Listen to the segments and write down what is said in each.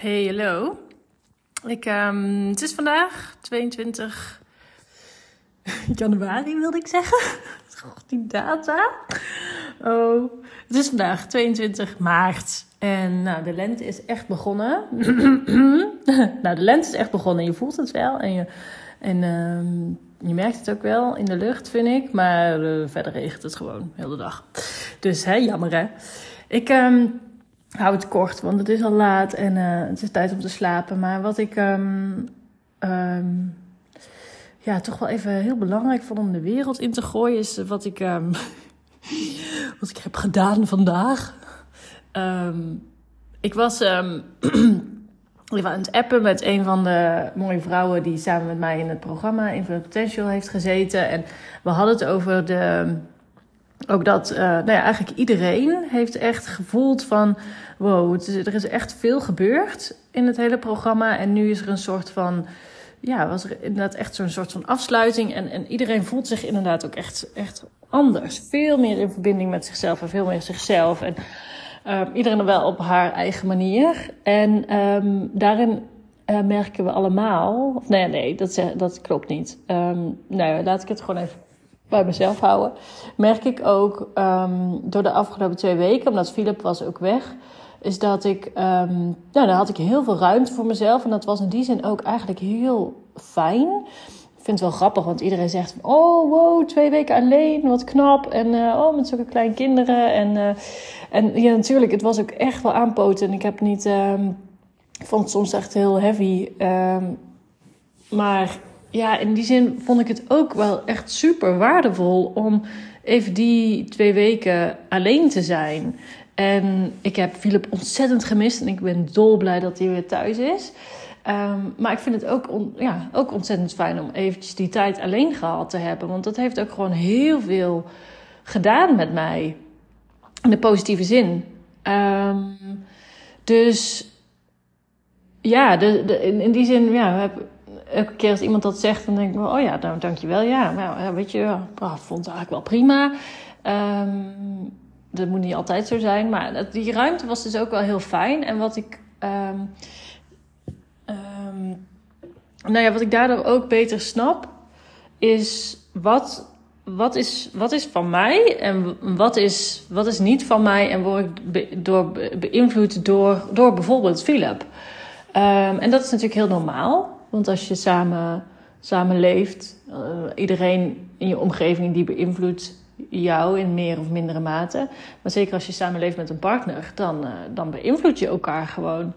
Hey, hallo. Ik, um, het is vandaag 22 januari, wilde ik zeggen. God, die data. Oh, het is vandaag 22 maart. En nou, de lente is echt begonnen. nou, de lente is echt begonnen. Je voelt het wel. En je, en, um, je merkt het ook wel in de lucht, vind ik. Maar uh, verder regent het gewoon heel de dag. Dus hè, jammer hè. Ik... Um, hou het kort, want het is al laat en uh, het is tijd om te slapen. Maar wat ik um, um, ja, toch wel even heel belangrijk vond om de wereld in te gooien, is wat ik, um, wat ik heb gedaan vandaag. ik was ik aan het appen met een van de mooie vrouwen die samen met mij in het programma Infinite Potential heeft gezeten. En we hadden het over de ook dat, uh, nou ja, eigenlijk iedereen heeft echt gevoeld van, wow, is, er is echt veel gebeurd in het hele programma. En nu is er een soort van, ja, was er inderdaad echt zo'n soort van afsluiting. En, en iedereen voelt zich inderdaad ook echt, echt anders. Veel meer in verbinding met zichzelf en veel meer zichzelf. En uh, iedereen wel op haar eigen manier. En um, daarin uh, merken we allemaal, of nee, nee, dat, dat klopt niet. Um, nou, laat ik het gewoon even bij mezelf houden. Merk ik ook um, door de afgelopen twee weken, omdat Philip was ook weg, is dat ik, um, nou, dan had ik heel veel ruimte voor mezelf. En dat was in die zin ook eigenlijk heel fijn. Ik vind het wel grappig, want iedereen zegt: Oh, wow, twee weken alleen, wat knap. En uh, oh, met zulke kleine kinderen. En, uh, en ja, natuurlijk, het was ook echt wel aanpoten. En ik heb niet, um, ik vond het soms echt heel heavy. Maar ja, in die zin vond ik het ook wel echt super waardevol om even die twee weken alleen te zijn. En ik heb Philip ontzettend gemist en ik ben dolblij dat hij weer thuis is. Um, maar ik vind het ook, ja, ook ontzettend fijn om eventjes die tijd alleen gehad te hebben. Want dat heeft ook gewoon heel veel gedaan met mij. In de positieve zin. Um, dus ja, de, in, in die zin ja, heb, elke keer als iemand dat zegt, dan denk ik, oh ja, nou, dankjewel. Ja, maar weet je, ja, oh, vond het eigenlijk wel prima. Um, dat moet niet altijd zo zijn, maar die ruimte was dus ook wel heel fijn. En wat ik, um, um, nou ja, wat ik daardoor ook beter snap, is wat, wat, is, wat is van mij en wat is, wat is niet van mij en word ik door, beïnvloed door, door bijvoorbeeld Philip. en dat is natuurlijk heel normaal. Want als je samen, samen leeft, uh, iedereen in je omgeving die beïnvloedt jou in meer of mindere mate. Maar zeker als je samen leeft met een partner, dan, uh, dan beïnvloed je elkaar gewoon.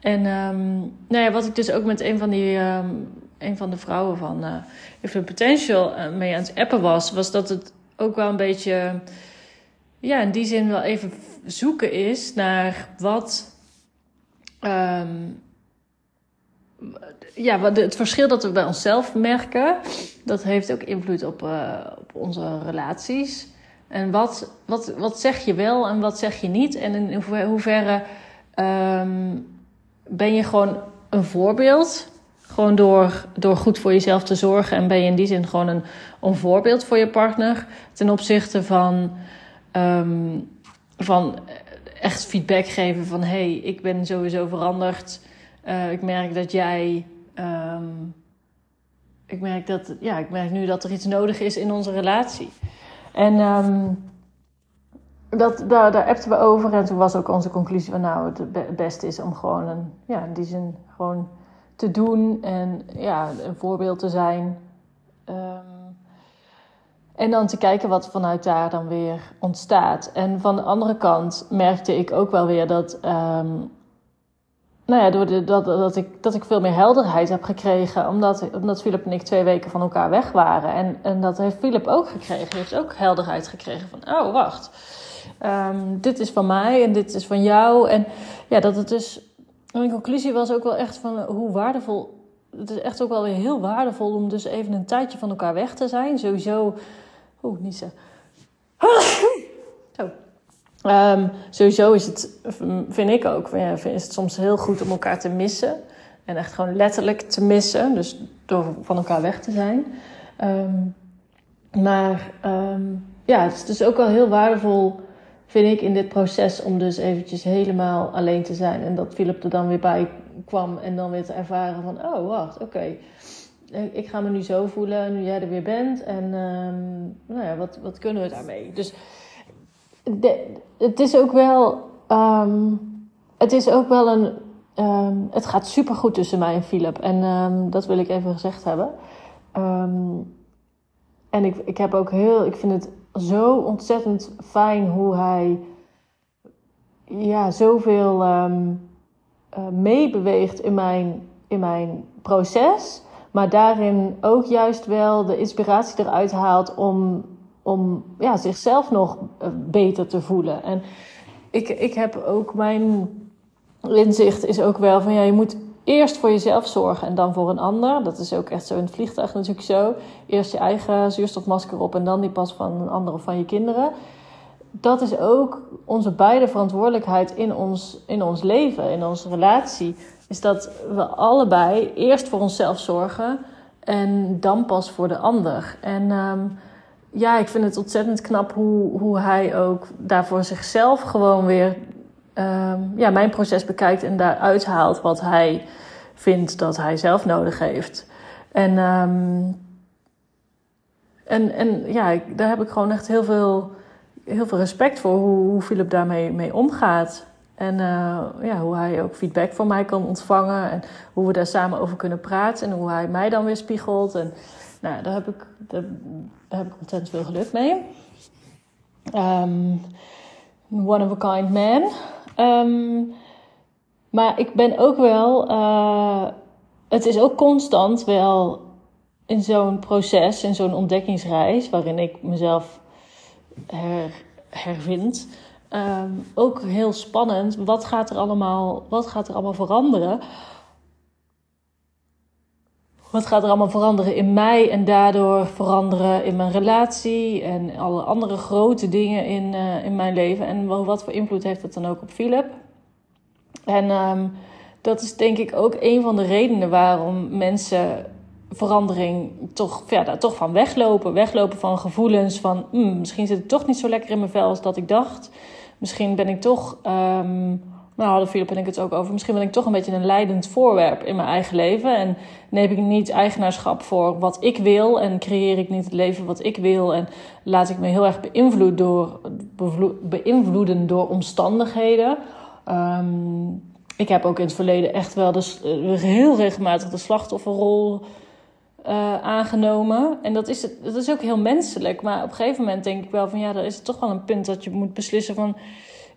En um, nou ja, wat ik dus ook met een van die. Um, een van de vrouwen van uh, Infinite Potential mee aan het appen was, was dat het ook wel een beetje, ja, in die zin wel even zoeken is naar wat, um, ja, het verschil dat we bij onszelf merken, dat heeft ook invloed op, uh, op onze relaties. En wat, wat, wat zeg je wel en wat zeg je niet? En in hoeverre um, ben je gewoon een voorbeeld? Gewoon door, door goed voor jezelf te zorgen. En ben je in die zin gewoon een, een voorbeeld voor je partner. Ten opzichte van, um, van echt feedback geven van... hé, hey, ik ben sowieso veranderd. Uh, ik merk dat jij Um, ik, merk dat, ja, ik merk nu dat er iets nodig is in onze relatie. En um, dat, daar, daar appten we over. En toen was ook onze conclusie van nou, het beste is om gewoon een, ja, in die zin gewoon te doen. En ja, een voorbeeld te zijn. Um, en dan te kijken wat vanuit daar dan weer ontstaat. En van de andere kant merkte ik ook wel weer dat nou ja, door dat, dat, ik, dat ik veel meer helderheid heb gekregen. Omdat, omdat Philip en ik twee weken van elkaar weg waren. En, en dat heeft Philip ook gekregen. Hij heeft ook helderheid gekregen van, oh wacht. Um, dit is van mij en dit is van jou. En ja, dat het dus... Mijn conclusie was ook wel echt van hoe waardevol... Het is echt ook wel weer heel waardevol om dus even een tijdje van elkaar weg te zijn. Sowieso... Oeh, niet. Zo. Um, sowieso is het, vind ik ook, is het soms heel goed om elkaar te missen. En echt gewoon letterlijk te missen. Dus door van elkaar weg te zijn. Um, maar um, ja, het is dus ook wel heel waardevol vind ik, in dit proces om dus eventjes helemaal alleen te zijn. En dat Philip er dan weer bij kwam en dan weer te ervaren van, oh wacht, oké. Ik ga me nu zo voelen nu jij er weer bent. En ehm, nou ja, wat, wat kunnen we daarmee? Dus het is ook wel. Ehm, het is ook wel een. Um, het gaat super goed tussen mij en Philip. En dat wil ik even gezegd hebben. en ik, ik heb ook heel. Ik vind het zo ontzettend fijn hoe hij ja, zoveel uh, meebeweegt in mijn, in mijn proces. Maar daarin ook juist wel de inspiratie eruit haalt om, om ja, zichzelf nog eh, beter te voelen. En ik, ik heb ook mijn inzicht is ook wel van ja, je moet eerst voor jezelf zorgen en dan voor een ander. Dat is ook echt zo in het vliegtuig natuurlijk zo. Eerst je eigen zuurstofmasker op en dan die pas van een ander of van je kinderen. Dat is ook onze beide verantwoordelijkheid in ons, in ons leven, in onze relatie. Is dat we allebei eerst voor onszelf zorgen en dan pas voor de ander. En ehm, ja, ik vind het ontzettend knap hoe, hoe hij ook daarvoor zichzelf gewoon weer Ehm, ja, mijn proces bekijkt en daaruit haalt wat hij vindt dat hij zelf nodig heeft. En, um, en, en ja, daar heb ik gewoon echt heel veel, heel veel respect voor hoe, hoe Philip daarmee mee omgaat. En uh, ja, hoe hij ook feedback van mij kan ontvangen. En hoe we daar samen over kunnen praten. En hoe hij mij dan weer spiegelt. En nou, daar heb ik, daar, heb ik ontzettend veel geluk mee. Um, one of a kind man. Um, maar ik ben ook wel. Uh, het is ook constant wel in zo'n proces, in zo'n ontdekkingsreis, waarin ik mezelf her, hervind. Um, ook heel spannend. Wat gaat er allemaal, wat gaat er allemaal veranderen? Wat gaat er allemaal veranderen in mij en daardoor veranderen in mijn relatie en alle andere grote dingen in, uh, in mijn leven? En wat voor invloed heeft dat dan ook op Philip? En um, dat is denk ik ook een van de redenen waarom mensen verandering toch, ja, toch van weglopen. Weglopen van gevoelens van mm, misschien zit het toch niet zo lekker in mijn vel als dat ik dacht. Misschien ben ik toch. Um, nou hadden Philip en ik het ook over. Misschien ben ik toch een beetje een leidend voorwerp in mijn eigen leven. En neem ik niet eigenaarschap voor wat ik wil. En creëer ik niet het leven wat ik wil. En laat ik me heel erg beïnvloeden door, beïnvloeden door omstandigheden. Um, ik heb ook in het verleden echt wel de, heel regelmatig de slachtofferrol uh, aangenomen. En dat is, dat is ook heel menselijk. Maar op een gegeven moment denk ik wel van ja, dan is het toch wel een punt dat je moet beslissen van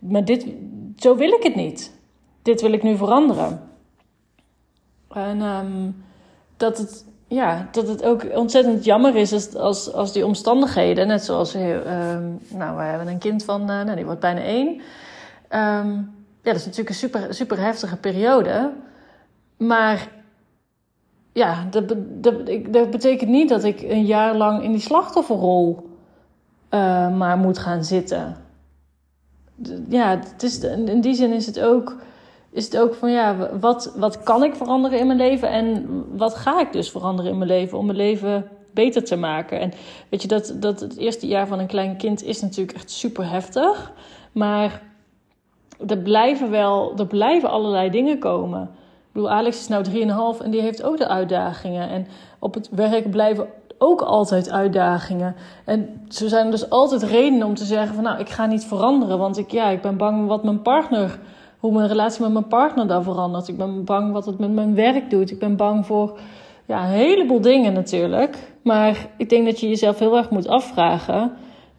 maar dit, zo wil ik het niet. Dit wil ik nu veranderen. En um, dat, het, ja, dat het ook ontzettend jammer is als, als, als die omstandigheden, net zoals, um, nou, we hebben een kind van, uh, nou, die wordt bijna één. Um, ja, dat is natuurlijk een super, super heftige periode. Maar ja, dat, dat, dat betekent niet dat ik een jaar lang in die slachtofferrol uh, maar moet gaan zitten ja, het is, in die zin is het ook, is het ook van ja, wat, wat kan ik veranderen in mijn leven en wat ga ik dus veranderen in mijn leven om mijn leven beter te maken. En weet je, dat, dat het eerste jaar van een klein kind is natuurlijk echt super heftig. Maar er blijven wel, er blijven allerlei dingen komen. Ik bedoel, Alex is nou 3,5 en die heeft ook de uitdagingen. En op het werk blijven ook altijd uitdagingen. En zo zijn dus altijd redenen om te zeggen van nou, ik ga niet veranderen. Want ik, ja, ik ben bang wat mijn partner, hoe mijn relatie met mijn partner daar verandert. Ik ben bang wat het met mijn werk doet. Ik ben bang voor ja, een heleboel dingen natuurlijk. Maar ik denk dat je jezelf heel erg moet afvragen.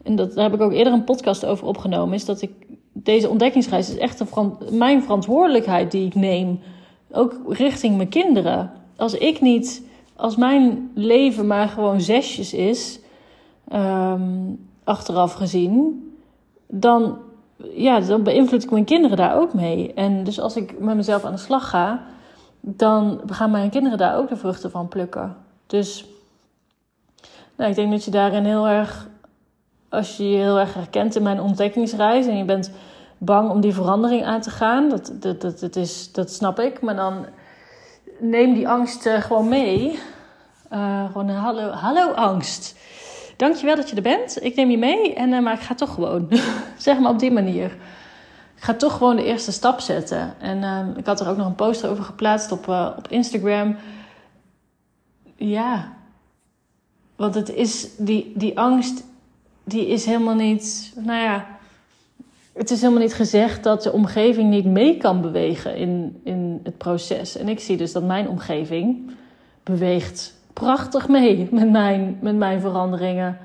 En dat, daar heb ik ook eerder een podcast over opgenomen. Is dat ik deze ontdekkingsreis is echt een mijn verantwoordelijkheid die ik neem. Ook richting mijn kinderen. Als ik niet als mijn leven maar gewoon zesjes is, um, achteraf gezien, dan, ja, dan beïnvloed ik mijn kinderen daar ook mee. En dus als ik met mezelf aan de slag ga, dan gaan mijn kinderen daar ook de vruchten van plukken. Dus nou, ik denk dat je daarin heel erg, als je je heel erg herkent in mijn ontdekkingsreis en je bent bang om die verandering aan te gaan, dat, dat, dat, dat, is, dat snap ik. Maar dan neem die angst gewoon mee. Uh, gewoon een hallo, hallo angst. dankjewel dat je er bent. Ik neem je mee, en, uh, maar ik ga toch gewoon. zeg maar op die manier. Ik ga toch gewoon de eerste stap zetten. En uh, ik had er ook nog een poster over geplaatst op, op Instagram. Ja, want het is die, die angst, die is helemaal niet. Nou ja, het is helemaal niet gezegd dat de omgeving niet mee kan bewegen in, in het proces. En ik zie dus dat mijn omgeving beweegt prachtig mee met mijn, met mijn veranderingen.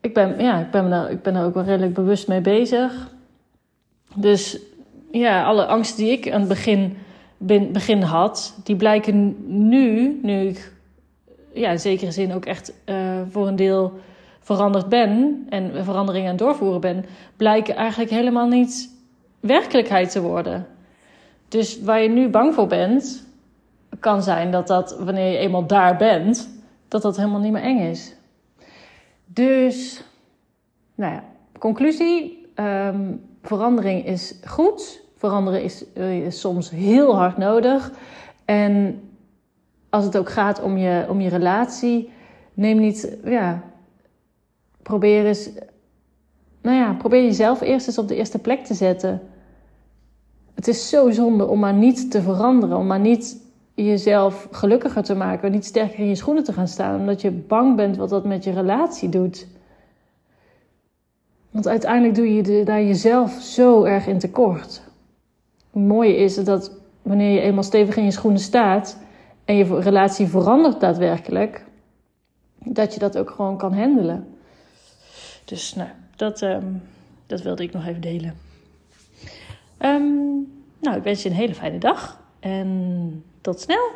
Ik ben, ja, ik, ben daar, ik ben er ook wel redelijk bewust mee bezig. Dus ja, alle angsten die ik aan het begin, begin had, die blijken nu, nu ik ja, in zekere zin ook echt uh, voor een deel veranderd ben en veranderingen aan het doorvoeren ben, blijken eigenlijk helemaal niet werkelijkheid te worden. Dus waar je nu bang voor bent, kan zijn dat dat wanneer je eenmaal daar bent, dat dat helemaal niet meer eng is. Dus, nou ja, conclusie: um, verandering is goed. Veranderen is, is soms heel hard nodig. En als het ook gaat om je, om je relatie, neem niet, ja, probeer eens, nou ja, probeer jezelf eerst eens op de eerste plek te zetten. Het is zo zonde om maar niet te veranderen, om maar niet jezelf gelukkiger te maken, niet sterker in je schoenen te gaan staan, omdat je bang bent wat dat met je relatie doet. Want uiteindelijk doe je daar jezelf zo erg in tekort. Het mooie is dat wanneer je eenmaal stevig in je schoenen staat en je relatie verandert daadwerkelijk, dat je dat ook gewoon kan handelen. Dus nou, dat, um, dat wilde ik nog even delen. Um, nou, ik wens je een hele fijne dag en tot snel!